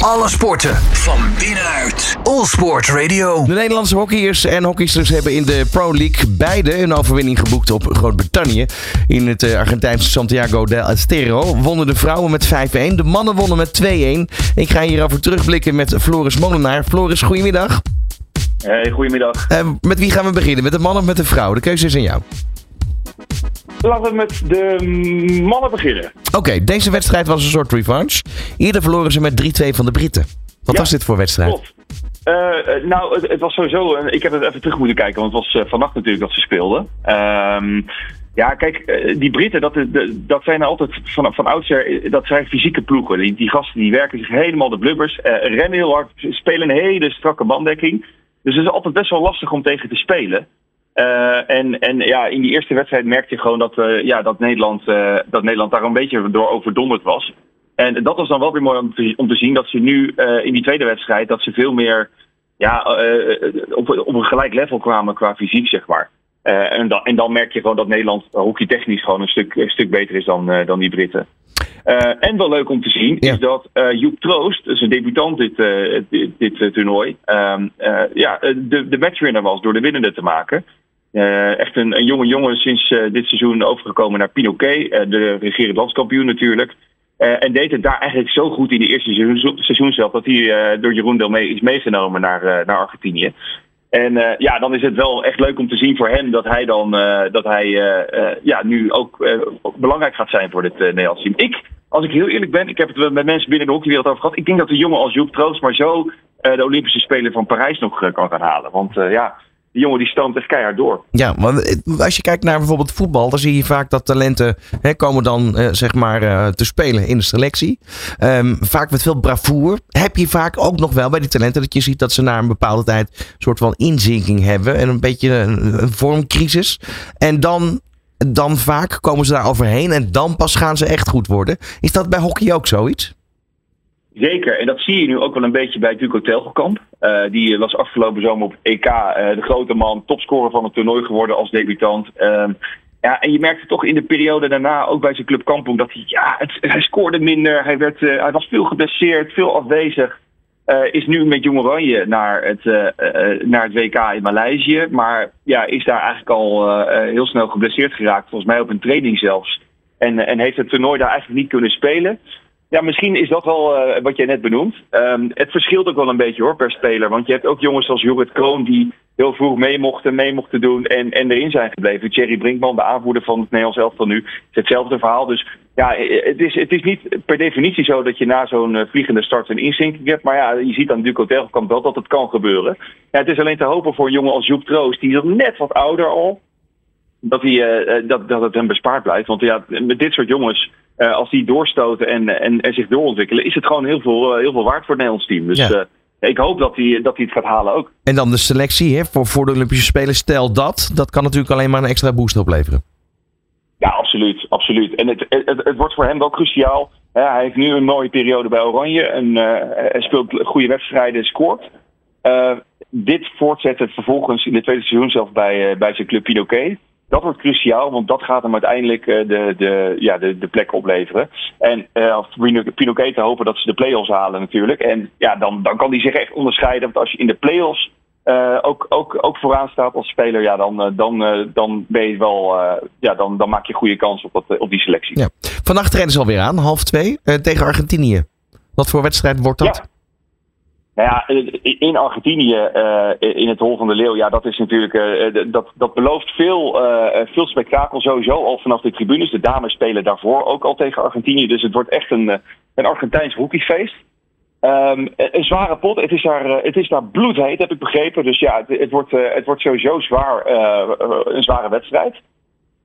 Alle sporten van binnenuit. All Sport Radio. De Nederlandse hockeyers en hockeysters hebben in de Pro League beide een overwinning geboekt op Groot-Brittannië. In het eh, Argentijnse Santiago del Estero wonnen de vrouwen met 5-1. De mannen wonnen met 2-1. Ik ga hierover terugblikken met Floris Molenaar. Floris, goedemiddag. Hey, goedemiddag. Uh, met wie gaan we beginnen? Met de man of met de vrouw? De keuze is aan jou. Laten we met de mannen beginnen. Oké, deze wedstrijd was een soort revanche. Eerder verloren ze met 3-2 van de Britten. Wat was dit voor wedstrijd? Klopt. Uh, nou, het, het, was sowieso. Ik heb het even terug moeten kijken, want het was uh, vannacht natuurlijk dat ze speelden. Um, ja, kijk, die Britten, dat, dat zijn altijd van, van oudsher, dat zijn fysieke ploegen. Die, die gasten die werken zich helemaal de blubbers, rennen heel hard, spelen een hele strakke banddekking. Dus het is altijd best wel lastig om tegen te spelen. Uh, en, en ja, in die eerste wedstrijd merkte je gewoon dat, uh, ja, dat, Nederland, uh, dat Nederland daar een beetje door overdonderd was. En dat was dan wel weer mooi om te, om te zien dat ze nu in die tweede wedstrijd dat ze veel meer ja, op, op een gelijk level kwamen qua fysiek, zeg maar. en, dan, en dan merk je gewoon dat Nederland hockeytechnisch gewoon een stuk, een stuk beter is dan, dan die Britten. En wel leuk om te zien ja. is dat Joep Troost, dus een debutant dit, dit, dit toernooi, ja, de, de matchwinner was door de winnende te maken. Echt een, jonge jongen sinds dit seizoen overgekomen naar Pinoquet, de regerend landskampioen natuurlijk. en deed het daar eigenlijk zo goed in de eerste seizoen, seizoen zelf dat hij door Jeroen Delmee is meegenomen naar, naar Argentinië. En ja, dan is het wel echt leuk om te zien voor hem dat hij dan dat hij ja, nu ook belangrijk gaat zijn voor dit Nederlands team. Ik, als ik heel eerlijk ben, ik heb het met mensen binnen de hockeywereld over gehad. Ik denk dat een jongen als Joep Troost maar zo de Olympische Spelen van Parijs nog kan gaan halen. Want ja, die jongen die stoomt echt keihard door. Ja, want als je kijkt naar bijvoorbeeld voetbal, dan zie je vaak dat talenten hè, komen dan uh, zeg maar uh, te spelen in de selectie. Um, vaak met veel bravoure. Heb je vaak ook nog wel bij die talenten dat je ziet dat ze na een bepaalde tijd een soort van inzinking hebben en een beetje een, een vormcrisis. En dan, dan vaak komen ze daar overheen en dan pas gaan ze echt goed worden. Is dat bij hockey ook zoiets? Zeker, en dat zie je nu ook wel een beetje bij Duco Telgekamp. Uh, die was afgelopen zomer op EK uh, de grote man, topscorer van het toernooi geworden als debutant. Uh, ja, en je merkte toch in de periode daarna, ook bij zijn club Kampong, dat hij, ja, hij scoorde minder. Hij, werd, hij was veel geblesseerd, veel afwezig. is nu met Jong Oranje naar het, naar het WK in Maleisië. Maar ja, is daar eigenlijk al heel snel geblesseerd geraakt. Volgens mij op een training zelfs. En, en heeft het toernooi daar eigenlijk niet kunnen spelen. Ja, misschien is dat wel uh, wat jij net benoemt. Um, het verschilt ook wel een beetje hoor per speler. Want je hebt ook jongens als Jorrit Kroon die heel vroeg mee mochten, mee mochten doen en, en erin zijn gebleven. Thierry Brinkman, de aanvoerder van het Nederlands elftal nu, is hetzelfde verhaal. Dus ja, het is, het is niet per definitie zo dat je na zo'n vliegende start een inzinking hebt. Maar ja, je ziet aan Duco Telgekamp wel dat het kan gebeuren. Ja, het is alleen te hopen voor een jongen als Joep Troost, die is net wat ouder al. Dat, hij, dat, dat het hem bespaard blijft. Want ja, met dit soort jongens uh, als die doorstoten en, en, en, zich doorontwikkelen, is het gewoon heel veel, uh, heel veel waard voor het Nederlands team. Dus ja. uh, ik hoop dat hij, dat hij het gaat halen ook. En dan de selectie hè, voor, voor de Olympische Spelen. Stel dat, dat kan natuurlijk alleen maar een extra boost opleveren. Ja, absoluut. absoluut. En het, het, het, wordt voor hem wel cruciaal. hij heeft nu een mooie periode bij Oranje. En, hij speelt goede wedstrijden, scoort. dit voortzetten vervolgens in het tweede seizoen zelf bij, bij zijn club Pinoquet dat wordt cruciaal, want dat gaat hem uiteindelijk uh, de, de, ja, de, de plek opleveren. En uh, als Pinoquet te hopen dat ze de play-offs halen natuurlijk. En ja, dan, dan kan hij zich echt onderscheiden. Want als je in de play-offs uh, ook, ook, ook vooraan staat als speler, ja, dan, dan, dan ben je wel, ja, dan, dan maak je goede kans op, dat, op die selectie. Ja. Vannacht treden ze alweer aan, half twee, tegen Argentinië. Wat voor wedstrijd wordt dat? Ja. Nou ja, in Argentinië, uh, in het Hol van de Leeuw, ja, dat is natuurlijk, uh, dat, dat belooft veel, veel spektakel sowieso al vanaf de tribunes. De dames spelen daarvoor ook al tegen Argentinië, dus het wordt echt een, een Argentijns hockeyfeest. Um, een zware pot, het is, daar, het is daar bloedheet, heb ik begrepen. Dus ja, het, het wordt, het wordt sowieso zwaar, een zware wedstrijd.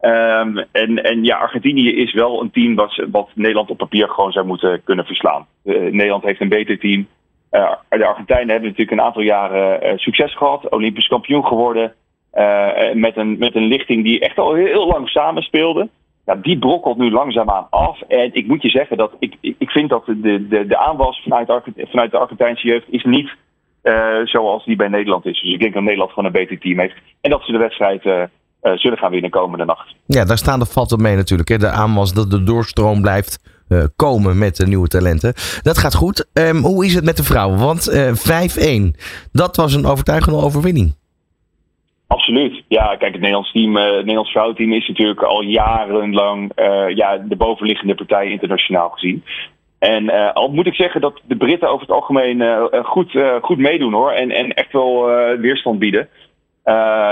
Um, en, en ja, Argentinië is wel een team wat, wat Nederland op papier gewoon zou moeten kunnen verslaan. Nederland heeft een beter team. Uh, de Argentijnen hebben natuurlijk een aantal jaren uh, succes gehad, Olympisch kampioen geworden. Uh, met, een, met een lichting die echt al heel, heel lang samenspeelde. Ja, die brokkelt nu langzaamaan af. En ik moet je zeggen dat ik, ik vind dat de, de, de aanwas vanuit, vanuit de Argentijnse jeugd is niet zoals die bij Nederland is. Dus ik denk dat Nederland gewoon een beter team heeft. En dat ze de wedstrijd zullen gaan winnen komende nacht. Ja, daar staan de vatten mee natuurlijk. Hè? De aanwas dat de doorstroom blijft komen met de nieuwe talenten. Dat gaat goed. Ehm, hoe is het met de vrouwen? Want 5-1, dat was een overtuigende overwinning. Absoluut. Ja, kijk, het Nederlands team, het Nederlands vrouwenteam is natuurlijk al jarenlang ja, de bovenliggende partij internationaal gezien. En al moet ik zeggen dat de Britten over het algemeen goed, goed meedoen hoor. En, en echt wel weerstand bieden.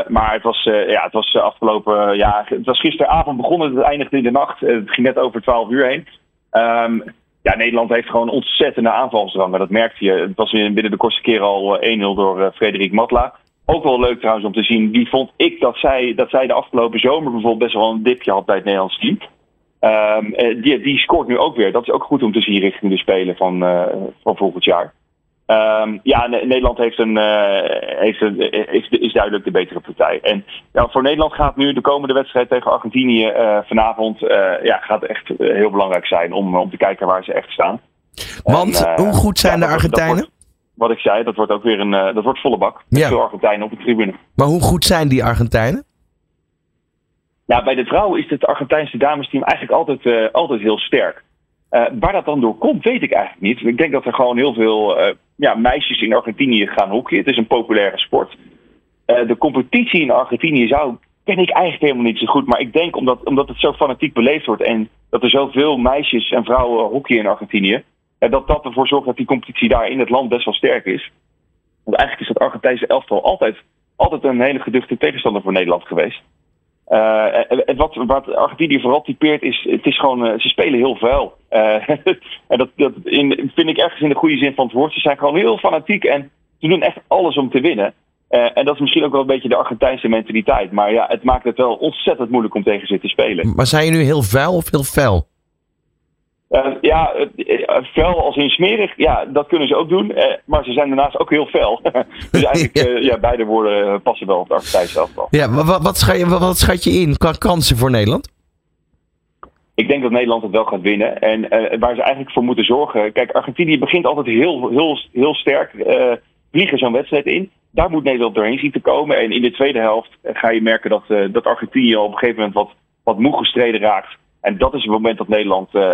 maar het was, ja, het was afgelopen. ja, het was gisteravond begonnen, het eindigde in de nacht. het ging net over 12 uur heen. Um, ja, Nederland heeft gewoon ontzettende aanvalsdrang. Dat merkte je. Het was binnen de kortste keer al 1-0 door Frederik Matla. Ook wel leuk trouwens om te zien. Wie vond ik dat zij, dat zij de afgelopen zomer bijvoorbeeld best wel een dipje had bij het Nederlands team. Um, die, die scoort nu ook weer. Dat is ook goed om te zien richting de Spelen van, van volgend jaar. Um, ja, Nederland heeft een, uh, heeft een, is, is duidelijk de betere partij. En ja, voor Nederland gaat nu de komende wedstrijd tegen Argentinië uh, vanavond ja, gaat echt heel belangrijk zijn om, om te kijken waar ze echt staan. Want en, hoe goed zijn ja, de Argentijnen? Wordt, wat ik zei, dat wordt ook weer een dat wordt volle bak. Ja. Veel Argentijnen op de tribune. Maar hoe goed zijn die Argentijnen? Nou, bij de vrouwen is het Argentijnse damesteam eigenlijk altijd, altijd heel sterk. Uh, waar dat dan door komt, weet ik eigenlijk niet. Ik denk dat er gewoon heel veel uh, ja, meisjes in Argentinië gaan hockeyen. Het is een populaire sport. de competitie in Argentinië zou, ken ik eigenlijk helemaal niet zo goed. Maar ik denk omdat, omdat het zo fanatiek beleefd wordt en dat er zoveel meisjes en vrouwen hockeyen in Argentinië, dat dat ervoor zorgt dat die competitie daar in het land best wel sterk is. Want eigenlijk is dat Argentijnse elftal altijd, altijd een hele geduchte tegenstander voor Nederland geweest. Uh, en wat, wat Argentinië vooral typeert is, het is gewoon, uh, ze spelen heel vuil. Uh, en dat, dat in, vind ik ergens in de goede zin van het woord. Ze zijn gewoon heel fanatiek en ze doen echt alles om te winnen. en dat is misschien ook wel een beetje de Argentijnse mentaliteit. Maar ja, het maakt het wel ontzettend moeilijk om tegen ze te spelen. Maar zijn je nu heel vuil of heel fel? Uh, ja, fel als in smerig, ja, dat kunnen ze ook doen. Uh, maar ze zijn daarnaast ook heel fel. dus eigenlijk, ja. Uh, ja. beide woorden passen wel op de Argentijnse. Ja, wat, wat, schat je, wat schat je in qua kansen voor Nederland? Ik denk dat Nederland het wel gaat winnen. En waar ze eigenlijk voor moeten zorgen... Kijk, Argentinië begint altijd heel, heel, heel sterk. vliegen zo'n wedstrijd in. Daar moet Nederland doorheen zien te komen. En in de tweede helft ga je merken dat, dat Argentinië op een gegeven moment wat, wat moe gestreden raakt. En dat is het moment dat Nederland uh,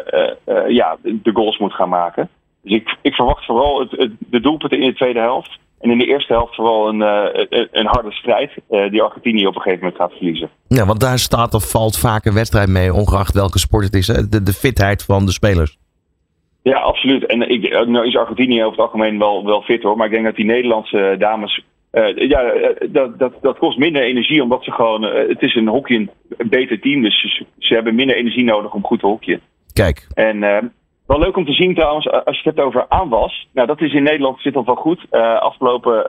uh, ja, de goals moet gaan maken. Dus ik, ik verwacht vooral het, het, de doelpunten in de tweede helft. En in de eerste helft vooral een, uh, een harde strijd die Argentinië op een gegeven moment gaat verliezen. Ja, want daar staat of valt vaak een wedstrijd mee, ongeacht welke sport het is. De, de fitheid van de spelers. Ja, absoluut. En ik, nou is Argentinië over het algemeen wel, wel fit hoor. Maar ik denk dat die Nederlandse dames uh, ja, dat, dat, dat kost minder energie, omdat ze gewoon. Uh, het is een hockey een beter team, dus ze, ze, hebben minder energie nodig om goed te hockeyen. Kijk. En uh, wel leuk om te zien trouwens, als je het hebt over aanwas. Nou, dat is in Nederland zit al wel goed. afgelopen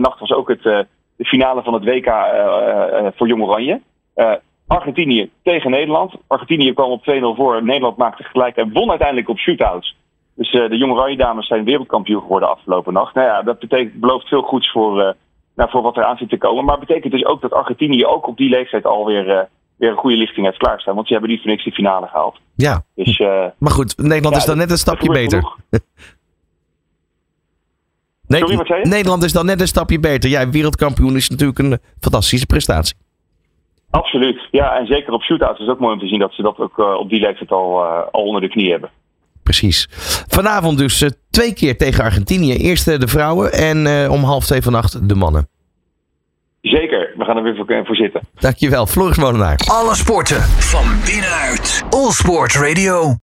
nacht was ook het, de finale van het WK voor Jong Oranje. Argentinië tegen Nederland. Argentinië kwam op 2-0 voor. Nederland maakte gelijk en won uiteindelijk op shootouts. Dus uh, de jonge Oranje dames zijn wereldkampioen geworden afgelopen nacht. Nou ja, dat betekent, belooft veel goeds voor, uh, nou, voor wat er aan zit te komen. Maar betekent dus ook dat Argentinië ook op die leeftijd alweer uh, weer een goede lichting heeft klaarstaan. Want ze hebben niet voor niks de finale gehaald. Ja, dus, maar goed, Nederland ja, is dan net een stapje beter. nee, Sorry, wat zei je? Nederland is dan net een stapje beter. Ja, wereldkampioen is natuurlijk een fantastische prestatie. Absoluut. Ja, en zeker op shootouts is het ook mooi om te zien dat ze dat ook op die leeftijd al, al onder de knie hebben precies. Vanavond dus uh, twee keer tegen Argentinië. Eerst uh, de vrouwen en uh, om half twee vannacht de mannen. Zeker, we gaan er weer voor, voor zitten. Dankjewel, Floris Molenaar. Alle sporten van binnenuit. All Sport Radio.